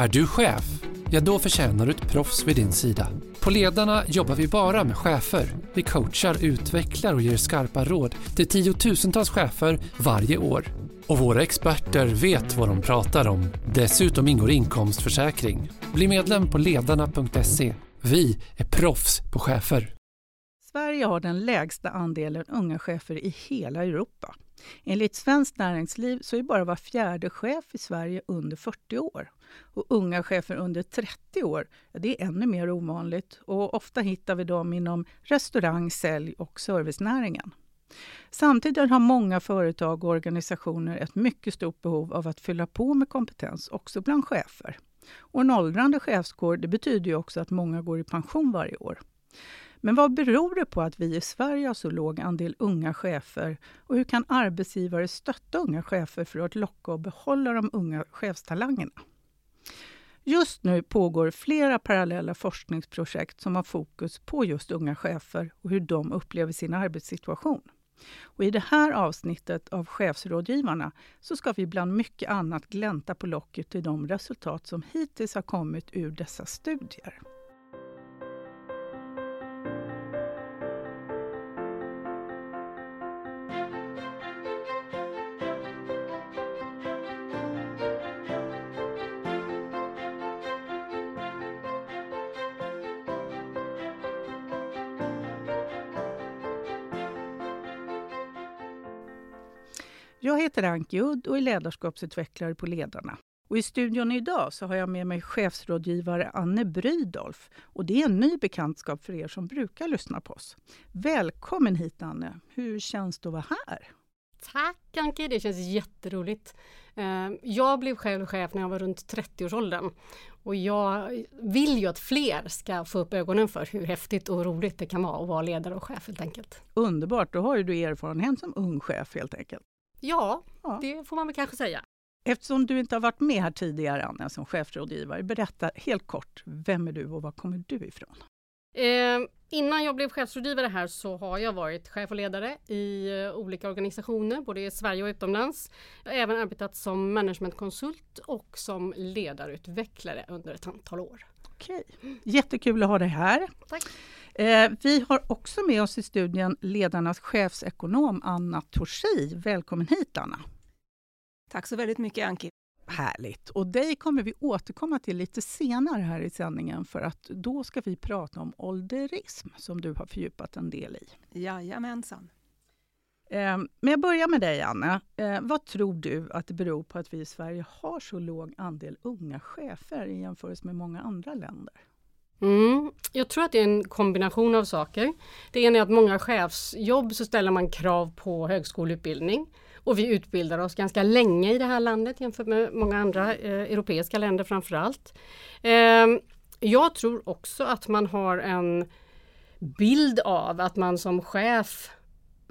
Är du chef? Ja, då förtjänar du ett proffs vid din sida. På Ledarna jobbar vi bara med chefer. Vi coachar, utvecklar och ger skarpa råd till tiotusentals chefer varje år. Och våra experter vet vad de pratar om. Dessutom ingår inkomstförsäkring. Bli medlem på ledarna.se. Vi är proffs på chefer. Sverige har den lägsta andelen unga chefer i hela Europa. Enligt Svenskt Näringsliv så är bara var fjärde chef i Sverige under 40 år. Och unga chefer under 30 år, ja, det är ännu mer ovanligt och ofta hittar vi dem inom restaurang, sälj och servicenäringen. Samtidigt har många företag och organisationer ett mycket stort behov av att fylla på med kompetens också bland chefer. Och en åldrande chefskår det betyder ju också att många går i pension varje år. Men vad beror det på att vi i Sverige har så låg andel unga chefer? Och hur kan arbetsgivare stötta unga chefer för att locka och behålla de unga chefstalangerna? Just nu pågår flera parallella forskningsprojekt som har fokus på just unga chefer och hur de upplever sin arbetssituation. Och I det här avsnittet av Chefsrådgivarna så ska vi bland mycket annat glänta på locket till de resultat som hittills har kommit ur dessa studier. Jag heter Anki Udd och är ledarskapsutvecklare på Ledarna. Och I studion idag så har jag med mig chefsrådgivare Anne Brydolf. Och det är en ny bekantskap för er som brukar lyssna på oss. Välkommen hit Anne! Hur känns det att vara här? Tack Anki, det känns jätteroligt. Eh, jag blev själv chef när jag var runt 30-årsåldern och jag vill ju att fler ska få upp ögonen för hur häftigt och roligt det kan vara att vara ledare och chef helt enkelt. Underbart, då har ju du erfarenhet som ung chef helt enkelt. Ja, ja, det får man väl kanske säga. Eftersom du inte har varit med här tidigare, Anna, som chefsrådgivare, berätta helt kort, vem är du och var kommer du ifrån? Eh, innan jag blev chefsrådgivare här så har jag varit chef och ledare i uh, olika organisationer, både i Sverige och utomlands. Jag har även arbetat som managementkonsult och som ledarutvecklare under ett antal år. Okej, jättekul att ha dig här. Tack. Eh, vi har också med oss i studien ledarnas chefsekonom Anna Torsi. Välkommen hit Anna! Tack så väldigt mycket Anki. Härligt! Och dig kommer vi återkomma till lite senare här i sändningen för att då ska vi prata om ålderism som du har fördjupat en del i. Jajamensan. Eh, men jag börjar med dig Anna. Eh, vad tror du att det beror på att vi i Sverige har så låg andel unga chefer i jämförelse med många andra länder? Mm, jag tror att det är en kombination av saker. Det ena är att många chefsjobb så ställer man krav på högskoleutbildning. Och vi utbildar oss ganska länge i det här landet jämfört med många andra eh, europeiska länder framförallt. Eh, jag tror också att man har en bild av att man som chef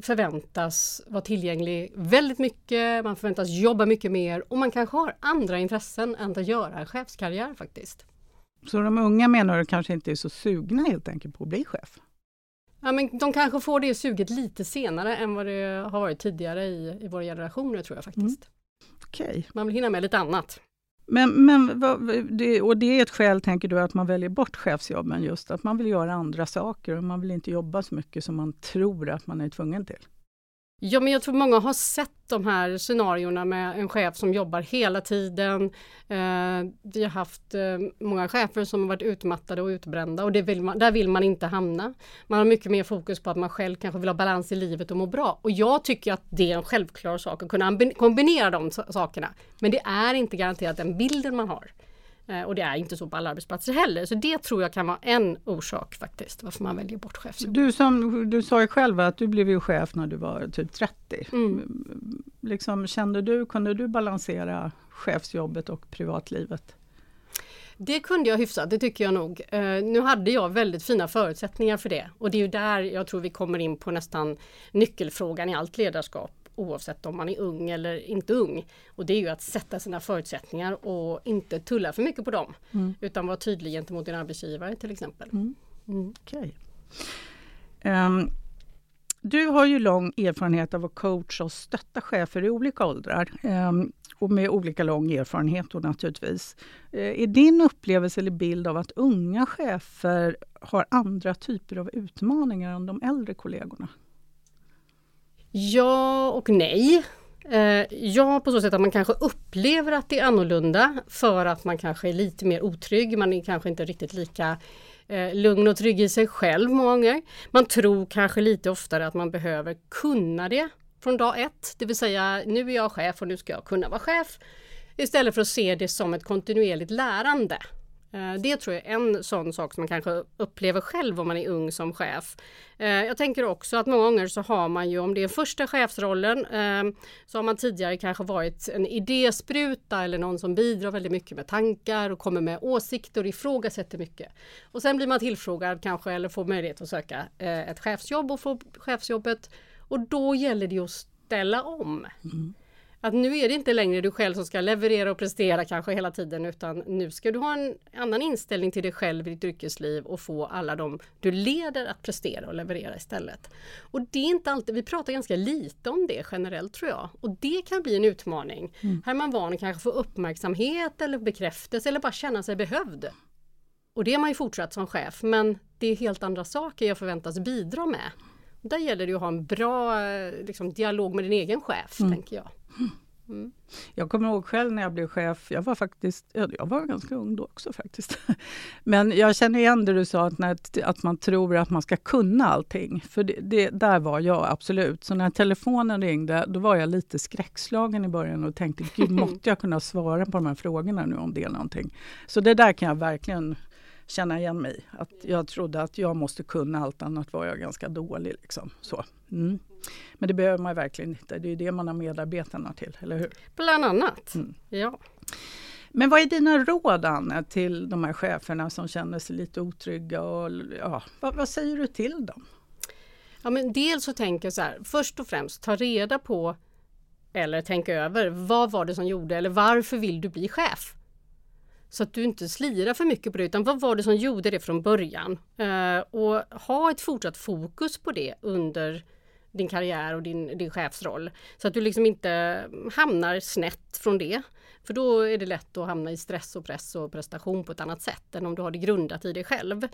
förväntas vara tillgänglig väldigt mycket, man förväntas jobba mycket mer och man kanske har andra intressen än att göra en chefskarriär faktiskt. Så de unga menar du kanske inte är så sugna helt enkelt på att bli chef? Ja, men de kanske får det suget lite senare än vad det har varit tidigare i, i våra generationer tror jag faktiskt. Mm. Okay. Man vill hinna med lite annat. Men, men det, och det är ett skäl, tänker du, att man väljer bort chefsjobben just att man vill göra andra saker och man vill inte jobba så mycket som man tror att man är tvungen till? Ja, men jag tror många har sett de här scenarierna med en chef som jobbar hela tiden. Eh, vi har haft eh, många chefer som har varit utmattade och utbrända och vill man, där vill man inte hamna. Man har mycket mer fokus på att man själv kanske vill ha balans i livet och må bra. Och jag tycker att det är en självklar sak att kunna kombinera de sakerna. Men det är inte garanterat den bilden man har. Eh, och det är inte så på alla arbetsplatser heller. Så det tror jag kan vara en orsak faktiskt varför man väljer bort chefsjobb. Du, som, du sa ju själv att du blev ju chef när du var typ 30. Mm. Liksom, kände du, kunde du balansera chefsjobbet och privatlivet? Det kunde jag hyfsat, det tycker jag nog. Uh, nu hade jag väldigt fina förutsättningar för det och det är ju där jag tror vi kommer in på nästan nyckelfrågan i allt ledarskap oavsett om man är ung eller inte ung. Och det är ju att sätta sina förutsättningar och inte tulla för mycket på dem. Mm. Utan vara tydlig gentemot din arbetsgivare till exempel. Mm. Mm. Okay. Um, ehm, du har ju lång erfarenhet av att coacha och stötta chefer i olika åldrar. Eh, och med olika lång erfarenhet då naturligtvis. Eh, är din upplevelse eller bild av att unga chefer har andra typer av utmaningar än de äldre kollegorna? Ja och nej. Eh, ja, på så sätt att man kanske upplever att det är annorlunda för att man kanske är lite mer otrygg. Man är kanske inte riktigt lika eh, lugn och trygg i sig själv många gånger. Man tror kanske lite oftare att man behöver kunna det från dag ett, det vill säga nu är jag chef och nu ska jag kunna vara chef. Istället för att se det som ett kontinuerligt lärande. Eh, det tror jag är en sån sak som man kanske upplever själv om man är ung som chef. Eh, jag tänker också att många gånger så har man ju, om det är första chefsrollen, eh, så har man tidigare kanske varit en idéspruta eller någon som bidrar väldigt mycket med tankar och kommer med åsikter och ifrågasätter mycket. Och sen blir man tillfrågad kanske eller får möjlighet att söka ett chefsjobb och få chefsjobbet. Och då gäller det att ställa om. Mm. Att nu är det inte längre du själv som ska leverera och prestera kanske hela tiden utan nu ska du ha en annan inställning till dig själv i ditt yrkesliv och få alla de du leder att prestera och leverera istället. Och det är inte alltid, vi pratar ganska lite om det generellt tror jag och det kan bli en utmaning. Mm. Här är man van att kanske få uppmärksamhet eller bekräftelse eller bara känna sig behövd. Och det är man ju fortsatt som chef men det är helt andra saker jag förväntas bidra med. Där gäller det att ha en bra liksom, dialog med din egen chef, mm. tänker jag. Mm. Jag kommer ihåg själv när jag blev chef, jag var faktiskt, jag var ganska ung då också faktiskt. Men jag känner igen det du sa, att, när, att man tror att man ska kunna allting. För det, det, där var jag absolut. Så när telefonen ringde, då var jag lite skräckslagen i början och tänkte, gud måtte jag kunna svara på de här frågorna nu om det är någonting. Så det där kan jag verkligen känna igen mig Att jag trodde att jag måste kunna allt annat var jag ganska dålig. Liksom. Så. Mm. Men det behöver man verkligen inte. Det är det man har medarbetarna till, eller hur? Bland annat, mm. ja. Men vad är dina råd Anne till de här cheferna som känner sig lite otrygga? Och, ja, vad, vad säger du till dem? Ja, men dels så tänker jag så här, först och främst ta reda på eller tänka över vad var det som gjorde eller varför vill du bli chef? Så att du inte slirar för mycket på det utan vad var det som gjorde det från början? Eh, och ha ett fortsatt fokus på det under din karriär och din, din chefsroll. Så att du liksom inte hamnar snett från det. För då är det lätt att hamna i stress och press och prestation på ett annat sätt än om du har det grundat i dig själv.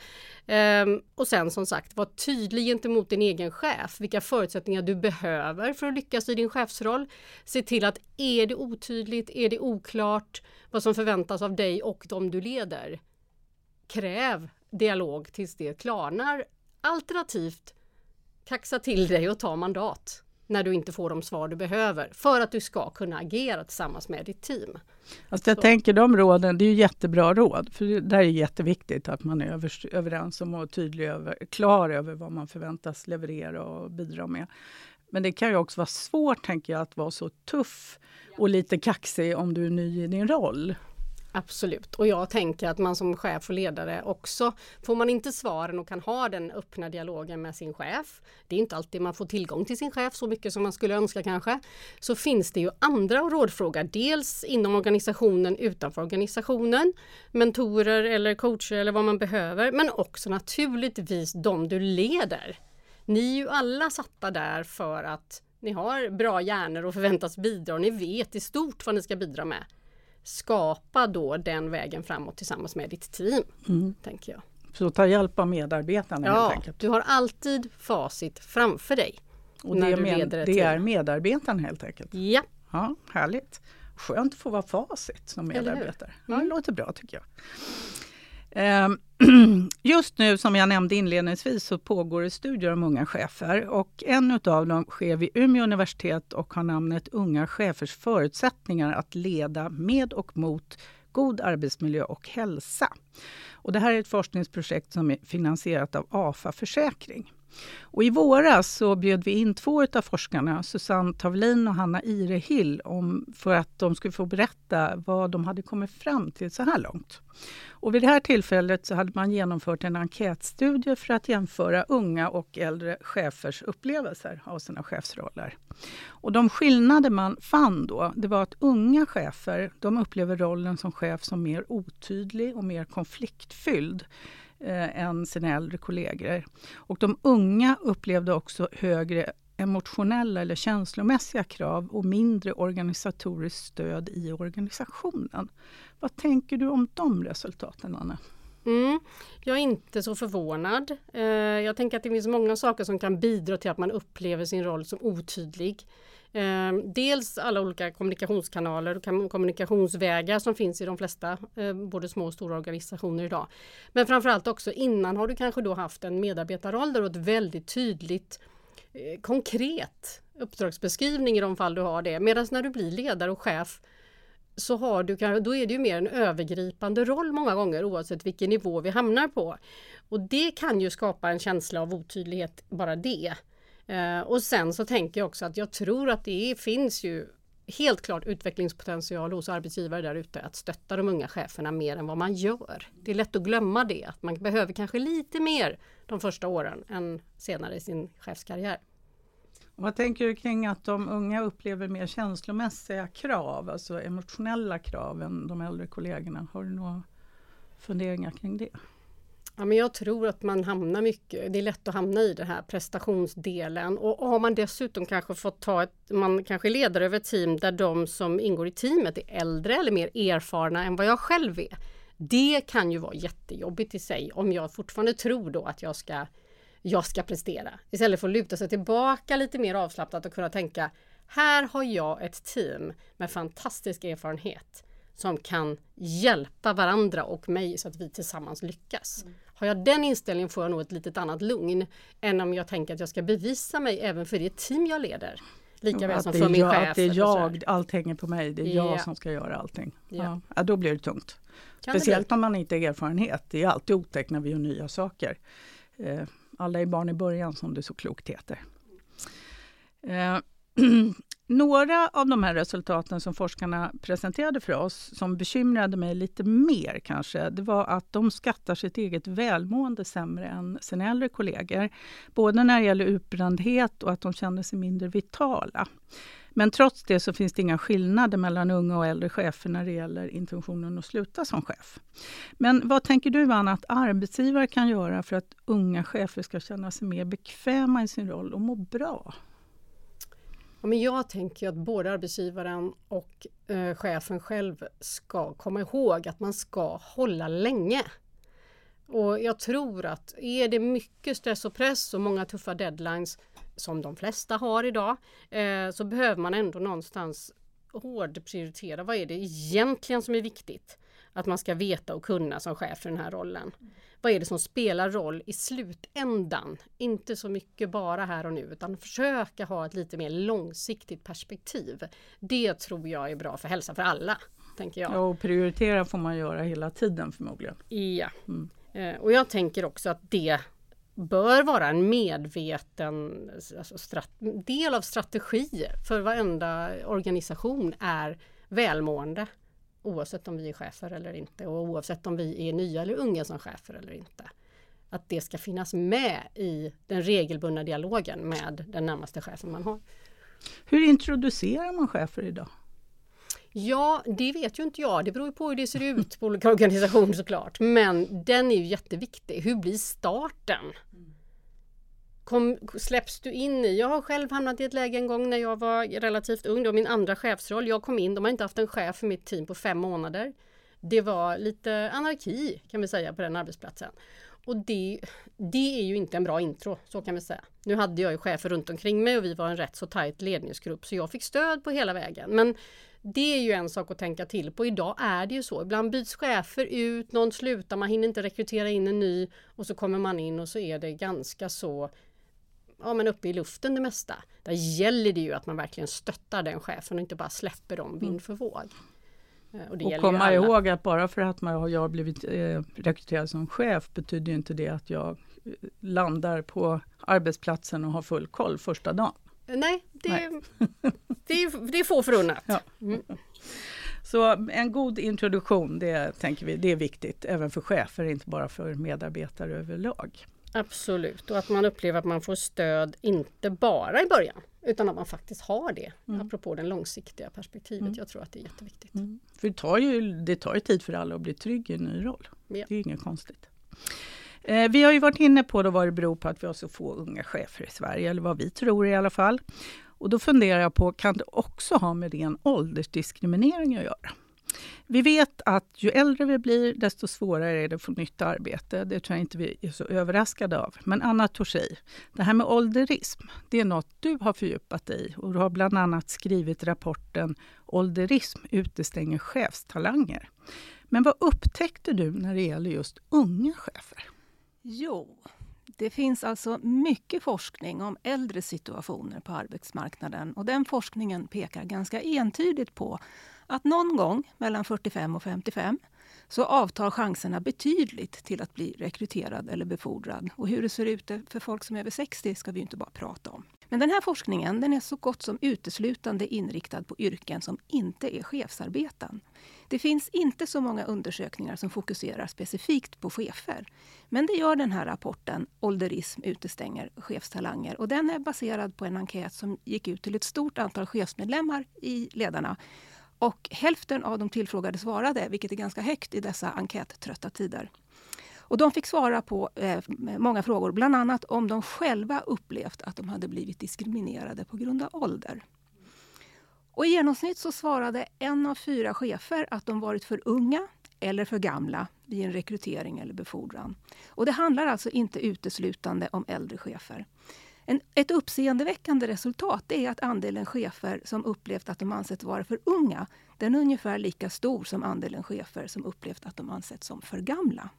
Ehm, och sen som sagt, var tydlig gentemot din egen chef, vilka förutsättningar du behöver för att lyckas i din chefsroll. Se till att är det otydligt, är det oklart vad som förväntas av dig och de du leder. Kräv dialog tills det klarnar. Alternativt kaxa till dig och ta mandat när du inte får de svar du behöver för att du ska kunna agera tillsammans med ditt team. Alltså jag Så. tänker de råden, det är jättebra råd. För det är jätteviktigt att man är över, överens om och tydlig över, klar över vad man förväntas leverera och bidra med. Men det kan ju också vara svårt, tänker jag, att vara så tuff och lite kaxig om du är ny i din roll. Absolut, och jag tänker att man som chef och ledare också, får man inte svaren och kan ha den öppna dialogen med sin chef, det är inte alltid man får tillgång till sin chef så mycket som man skulle önska kanske, så finns det ju andra att rådfråga, dels inom organisationen, utanför organisationen, mentorer eller coacher eller vad man behöver, men också naturligtvis de du leder. Ni är ju alla satta där för att ni har bra hjärnor och förväntas bidra och ni vet i stort vad ni ska bidra med skapa då den vägen framåt tillsammans med ditt team. Mm. tänker jag. Så ta hjälp av medarbetarna ja, helt enkelt? du har alltid facit framför dig. Och det, med, det är medarbetarna helt enkelt? Ja. ja. Härligt! Skönt att få vara facit som medarbetare. Mm. Ja, det låter bra tycker jag. Ehm, just nu, som jag nämnde inledningsvis, så pågår det studier om unga chefer. Och en av dem sker vid Umeå universitet och har namnet Unga chefers förutsättningar att leda med och mot god arbetsmiljö och hälsa. Och det här är ett forskningsprojekt som är finansierat av AFA Försäkring. Och I våras så bjöd vi in två av forskarna, Susanne Tavlin och Hanna Irehill, om, för att de skulle få berätta vad de hade kommit fram till så här långt. Och vid det här tillfället så hade man genomfört en enkätstudie för att jämföra unga och äldre chefers upplevelser av sina chefsroller. Och de skillnader man fann då, det var att unga chefer de upplever rollen som chef som mer otydlig och mer konfliktfylld eh, än sina äldre kollegor. Och de unga upplevde också högre emotionella eller känslomässiga krav och mindre organisatoriskt stöd i organisationen. Vad tänker du om de resultaten, Anna? Mm, jag är inte så förvånad. Eh, jag tänker att det finns många saker som kan bidra till att man upplever sin roll som otydlig. Eh, dels alla olika kommunikationskanaler och kommunikationsvägar som finns i de flesta, eh, både små och stora organisationer idag. Men framförallt också innan har du kanske då haft en medarbetarroll där du har ett väldigt tydligt Eh, konkret uppdragsbeskrivning i de fall du har det. Medan när du blir ledare och chef så har du, då är det ju mer en övergripande roll många gånger oavsett vilken nivå vi hamnar på. Och det kan ju skapa en känsla av otydlighet, bara det. Eh, och sen så tänker jag också att jag tror att det finns ju helt klart utvecklingspotential hos arbetsgivare där ute att stötta de unga cheferna mer än vad man gör. Det är lätt att glömma det, att man behöver kanske lite mer de första åren än senare i sin chefskarriär. Vad tänker du kring att de unga upplever mer känslomässiga krav, alltså emotionella krav än de äldre kollegorna? Har du några funderingar kring det? Ja, men jag tror att man hamnar mycket, det är lätt att hamna i den här prestationsdelen och har man dessutom kanske fått ta ett, man kanske leder över ett team där de som ingår i teamet är äldre eller mer erfarna än vad jag själv är. Det kan ju vara jättejobbigt i sig om jag fortfarande tror då att jag ska, jag ska prestera. Istället för att luta sig tillbaka lite mer avslappnat och kunna tänka här har jag ett team med fantastisk erfarenhet som kan hjälpa varandra och mig så att vi tillsammans lyckas. Mm. Har jag den inställningen får jag nog ett litet annat lugn än om jag tänker att jag ska bevisa mig även för det team jag leder. Lika väl som för min jag, chef. Att det är jag, allt hänger på mig, det är yeah. jag som ska göra allting. Yeah. Ja. då blir det tungt. Kan Speciellt om man inte har erfarenhet. Det är alltid otäckt när vi gör nya saker. Eh, alla är barn i början som det så klokt heter. Några av de här resultaten som forskarna presenterade för oss, som bekymrade mig lite mer kanske, det var att de skattar sitt eget välmående sämre än sina äldre kollegor. Både när det gäller utbrändhet och att de känner sig mindre vitala. Men trots det så finns det inga skillnader mellan unga och äldre chefer när det gäller intentionen att sluta som chef. Men vad tänker du Anna att arbetsgivare kan göra för att unga chefer ska känna sig mer bekväma i sin roll och må bra? Ja, men jag tänker att både arbetsgivaren och eh, chefen själv ska komma ihåg att man ska hålla länge. Och jag tror att är det mycket stress och press och många tuffa deadlines som de flesta har idag eh, så behöver man ändå någonstans hårdprioritera. Vad är det egentligen som är viktigt? Att man ska veta och kunna som chef för den här rollen vad är det som spelar roll i slutändan? Inte så mycket bara här och nu utan försöka ha ett lite mer långsiktigt perspektiv. Det tror jag är bra för hälsa för alla. Tänker jag. Ja, och prioritera får man göra hela tiden förmodligen. Ja, mm. Eh, och jag tänker också att det bör vara en medveten alltså, del av strategi för varenda organisation är välmående. Oavsett om vi är chefer eller inte och oavsett om vi är nya eller unga som chefer eller inte. Att det ska finnas med i den regelbundna dialogen med den närmaste chefen man har. Hur introducerar man chefer idag? Ja, det vet ju inte jag. Det beror på hur det ser ut på olika organisationer såklart. Men den är ju jätteviktig. Hur blir starten? Kom, släpps du in i? Jag har själv hamnat i ett läge en gång när jag var relativt ung, det var min andra chefsroll. Jag kom in, de har inte haft en chef för mitt team på fem månader. Det var lite anarki kan vi säga på den arbetsplatsen. Och det, det är ju inte en bra intro, så kan vi säga. Nu hade jag ju chefer runt omkring mig och vi var en rätt så tajt ledningsgrupp så jag fick stöd på hela vägen. Men det är ju en sak att tänka till på. Idag är det ju så. Ibland byts chefer ut, någon slutar, man hinner inte rekrytera in en ny och så kommer man in och så är det ganska så ja, men uppe i luften det mesta. Där gäller det ju att man verkligen stöttar den chefen och inte bara släpper dem vind för våg. Eh, och, och komma ihåg att bara för att man, jag har blivit eh, rekryterad som chef betyder inte det att jag eh, landar på arbetsplatsen och har full koll första dagen. Nej, det, Nej. det, är, det är få förunnat. Ja. Mm. Så en god introduktion, det tänker vi, det är viktigt även för chefer, inte bara för medarbetare överlag. Absolut, och att man upplever att man får stöd inte bara i början utan att man faktiskt har det, mm. apropå det långsiktiga perspektivet. Mm. Jag tror att det är jätteviktigt. Mm. För det tar, ju, det tar ju tid för alla att bli trygg i en ny roll. Ja. Det är inget konstigt. Eh, vi har ju varit inne på då vad det beror på att vi har så få unga chefer i Sverige, eller vad vi tror i alla fall. Och då funderar jag på, kan det också ha med ren åldersdiskriminering att göra? Vi vet att ju äldre vi blir, desto svårare är det att få nytt arbete. Det tror jag inte vi är så överraskade av. Men Anna Torsi, det här med ålderism, det är något du har fördjupat dig i. Och du har bland annat skrivit rapporten Ålderism utestänger chefstalanger. Men vad upptäckte du när det gäller just unga chefer? Jo, det finns alltså mycket forskning om äldre situationer på arbetsmarknaden och den forskningen pekar ganska entydigt på att någon gång mellan 45 och 55 så avtar chanserna betydligt till att bli rekryterad eller befordrad. Och hur det ser ut för folk som är över 60 ska vi inte bara prata om. Men den här forskningen den är så gott som uteslutande inriktad på yrken som inte är chefsarbeten. Det finns inte så många undersökningar som fokuserar specifikt på chefer. Men det gör den här rapporten Ålderism utestänger chefstalanger. Och den är baserad på en enkät som gick ut till ett stort antal chefsmedlemmar i Ledarna. Och hälften av de tillfrågade svarade, vilket är ganska högt i dessa enkättrötta tider. Och de fick svara på eh, många frågor, bland annat om de själva upplevt att de hade blivit diskriminerade på grund av ålder. Och I genomsnitt så svarade en av fyra chefer att de varit för unga eller för gamla vid en rekrytering eller befordran. Och det handlar alltså inte uteslutande om äldre chefer. En, ett uppseendeväckande resultat är att andelen chefer som upplevt att de ansetts vara för unga, den är ungefär lika stor som andelen chefer som upplevt att de ansetts som för gamla.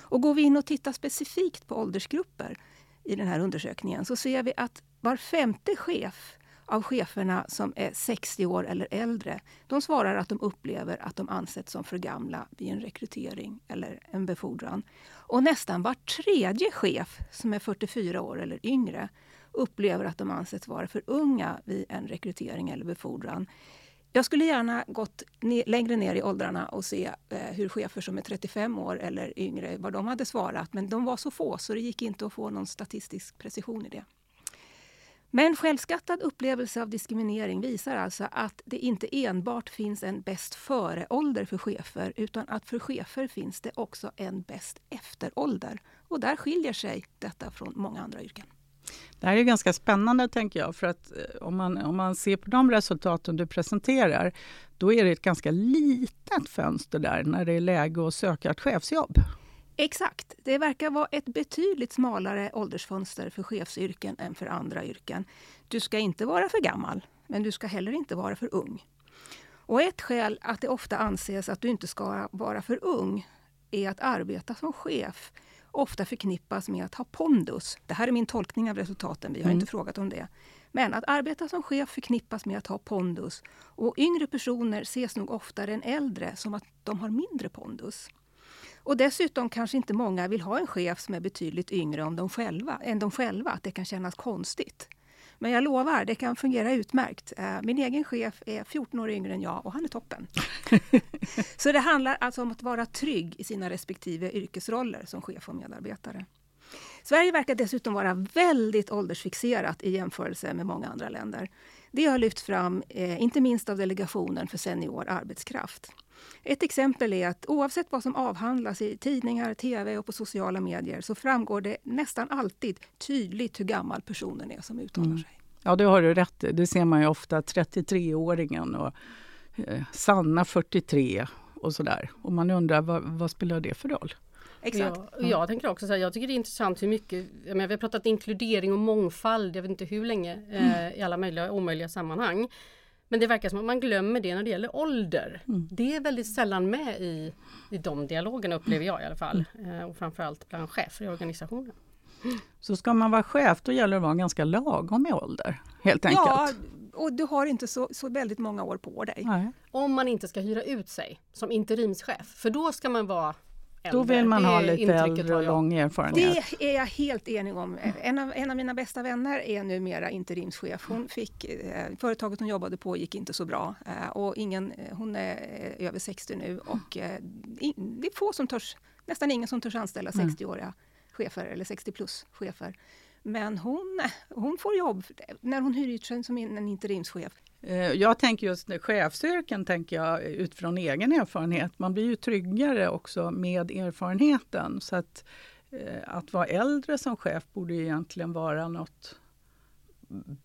Och går vi in och tittar specifikt på åldersgrupper i den här undersökningen så ser vi att var femte chef av cheferna som är 60 år eller äldre, de svarar att de upplever att de ansetts som för gamla vid en rekrytering eller en befordran. Och nästan var tredje chef som är 44 år eller yngre upplever att de ansetts vara för unga vid en rekrytering eller befordran. Jag skulle gärna gått längre ner i åldrarna och se eh, hur chefer som är 35 år eller yngre, vad de hade svarat. Men de var så få så det gick inte att få någon statistisk precision i det. Men självskattad upplevelse av diskriminering visar alltså att det inte enbart finns en bäst före-ålder för chefer utan att för chefer finns det också en bäst efter-ålder. Och där skiljer sig detta från många andra yrken. Det här är ganska spännande tänker jag, för att eh, om man, om man ser på de resultaten du presenterar, då är det ett ganska litet fönster där när det är läge att söka ett chefsjobb. Exakt. Det verkar vara ett betydligt smalare åldersfönster för chefsyrken än för andra yrken. Du ska inte vara för gammal, men du ska heller inte vara för ung. Och ett skäl att det ofta anses att du inte ska vara för ung är att arbeta som chef ofta förknippas med att ha pondus. Det här är min tolkning av resultaten, vi har mm. inte frågat om det. Men att arbeta som chef förknippas med att ha pondus. Och yngre personer ses nog oftare än äldre som att de har mindre pondus. Och dessutom kanske inte många vill ha en chef som är betydligt yngre än de själva, än de själva att det kan kännas konstigt. Men jag lovar, det kan fungera utmärkt. Eh, min egen chef är 14 år yngre än jag och han är toppen. Så det handlar alltså om att vara trygg i sina respektive yrkesroller som chef och medarbetare. Sverige verkar dessutom vara väldigt åldersfixerat i jämförelse med många andra länder. Det har lyft fram, eh, inte minst av Delegationen för senior arbetskraft. Ett exempel är att oavsett vad som avhandlas i tidningar, tv och på sociala medier så framgår det nästan alltid tydligt hur gammal personen är som uttalar mm. sig. Ja, det har du rätt. Det ser man ju ofta. 33-åringen och eh, Sanna 43 och sådär. Och man undrar vad, vad spelar det för roll? Exakt. Ja. Jag tänker också så här, jag tycker det är intressant hur mycket, jag menar, vi har pratat inkludering och mångfald, jag vet inte hur länge, eh, mm. i alla möjliga omöjliga sammanhang. Men det verkar som att man glömmer det när det gäller ålder. Mm. Det är väldigt sällan med i, i de dialogerna upplever jag i alla fall. Mm. Eh, och framförallt bland chefer i organisationen. Så ska man vara chef då gäller det att vara ganska lagom i ålder helt enkelt? Ja, och du har inte så, så väldigt många år på dig. Nej. Om man inte ska hyra ut sig som interimschef, för då ska man vara Äldre. Då vill man ha lite äldre och lång erfarenhet. Det är jag helt enig om. En av, en av mina bästa vänner är numera interimschef. Hon fick, eh, företaget hon jobbade på gick inte så bra. Eh, och ingen, eh, hon är eh, över 60 nu och eh, det är få som törs, nästan ingen som törs anställa 60-åriga mm. chefer eller 60 plus chefer. Men hon, hon får jobb när hon hyr ut sig som en interimschef. Eh, jag tänker just chefsyrken, tänker jag utifrån egen erfarenhet. Man blir ju tryggare också med erfarenheten. Så att eh, att vara äldre som chef borde egentligen vara något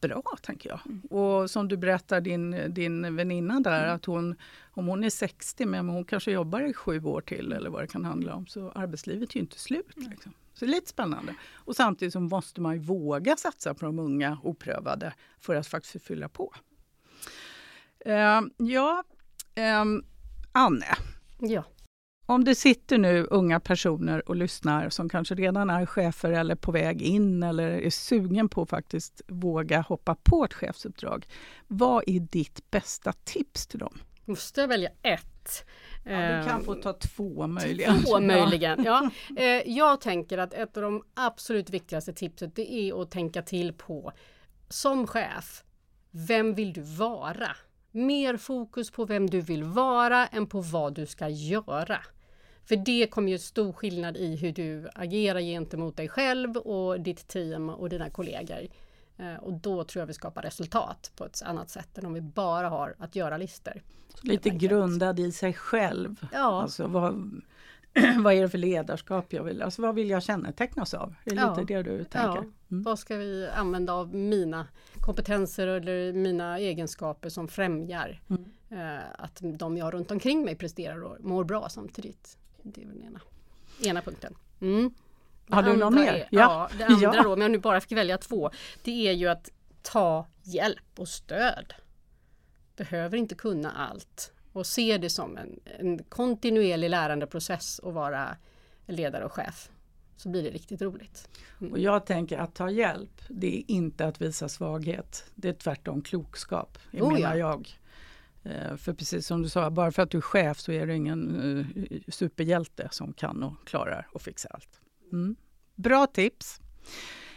bra, tänker jag. Mm. Och som du berättar din, din väninna där, mm. att hon, om hon är 60, men hon kanske jobbar i sju år till eller vad det kan handla om, så arbetslivet är ju inte slut. Liksom. Så det är lite spännande. Och samtidigt så måste man våga satsa på de unga oprövade för att faktiskt fylla på. Uh, ja, um, Anne. Ja. Om det sitter nu unga personer och lyssnar som kanske redan är chefer eller på väg in eller är sugen på att faktiskt våga hoppa på ett chefsuppdrag. Vad är ditt bästa tips till dem? Måste jag välja ett? Ja, du kan få ta två möjligen. Två möjligen, ja. Eh, jag tänker att ett av de absolut viktigaste tipset det är att tänka till på som chef, vem vill du vara? Mer fokus på vem du vill vara än på vad du ska göra. För det kommer ju stor skillnad i hur du agerar gentemot dig själv och ditt team och dina kollegor. Eh, och då tror jag vi skapar resultat på ett annat sätt än om vi bara har att göra-listor. Lite grundad i sig själv. Ja. Alltså, vad, vad är det för ledarskap jag vill, alltså vad vill jag kännetecknas av? Är det ja. lite det du tänker? Ja. Mm. Vad ska vi använda av mina kompetenser eller mina egenskaper som främjar mm. eh, att de jag runt omkring mig presterar och mår bra samtidigt. Det är den ena, ena punkten. Mm. Har du någon mer? Är, ja. ja, det andra ja. då, om jag nu bara fick välja två, det är ju att ta hjälp och stöd. Behöver inte kunna allt och se det som en, en kontinuerlig lärandeprocess att vara ledare och chef. Så blir det riktigt roligt. Mm. Och jag tänker att ta hjälp, det är inte att visa svaghet. Det är tvärtom klokskap, oh, menar ja. jag. Eh, för precis som du sa, bara för att du är chef så är du ingen eh, superhjälte som kan och klarar och fixar allt. Mm. Bra tips!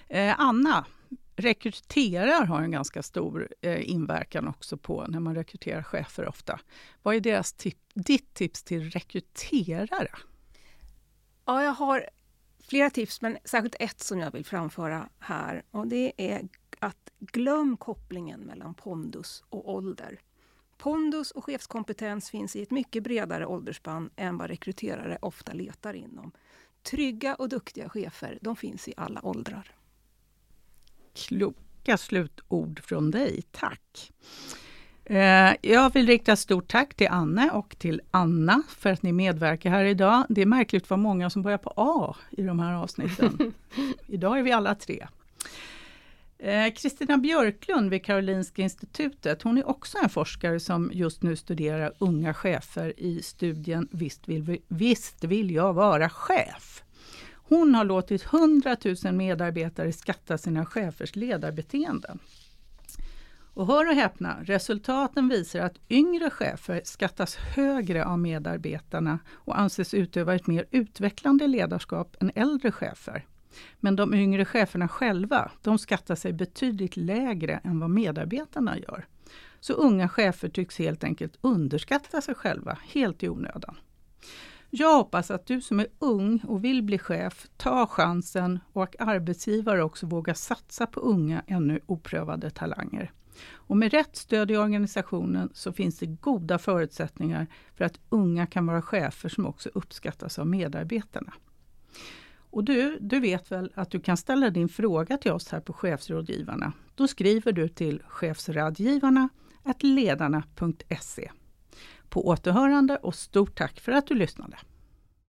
Eh, Anna, rekryterar har en ganska stor inverkan också på när man rekryterar chefer ofta. Vad är deras tip ditt tips till rekryterare? Ja, jag har flera tips, men särskilt ett som jag vill framföra här. Och Det är att glöm kopplingen mellan pondus och ålder. Pondus och chefskompetens finns i ett mycket bredare åldersspann än vad rekryterare ofta letar inom. Trygga och duktiga chefer, de finns i alla åldrar. Kloka slutord från dig, tack! Eh, jag vill rikta stort tack till Anne och till Anna för att ni medverkar här idag. Det är märkligt vad många som börjar på A i de här avsnitten. idag är vi alla tre. Eh, Kristina Björklund vid Karolinska institutet, hon är också en forskare som just nu studerar unga chefer i studien Visst vill, visst vill jag vara chef. Hon har låtit 100 000 medarbetare skatta sina chefers ledarbeteenden. Och hör och häpna, resultaten visar att yngre chefer skattas högre av medarbetarna och anses utöva ett mer utvecklande ledarskap än äldre chefer. Men de yngre cheferna själva, de skattar sig betydligt lägre än vad medarbetarna gör. Så unga chefer tycks helt enkelt underskatta sig själva, helt i onödan. Jag hoppas att du som är ung och vill bli chef tar chansen och att arbetsgivare också vågar satsa på unga, ännu oprövade talanger. Och med rätt stöd i organisationen så finns det goda förutsättningar för att unga kan vara chefer som också uppskattas av medarbetarna. Och du, du vet väl att du kan ställa din fråga till oss här på Chefsrådgivarna. Då skriver du till chefsrådgivarna ledarna.se. På återhörande och stort tack för att du lyssnade.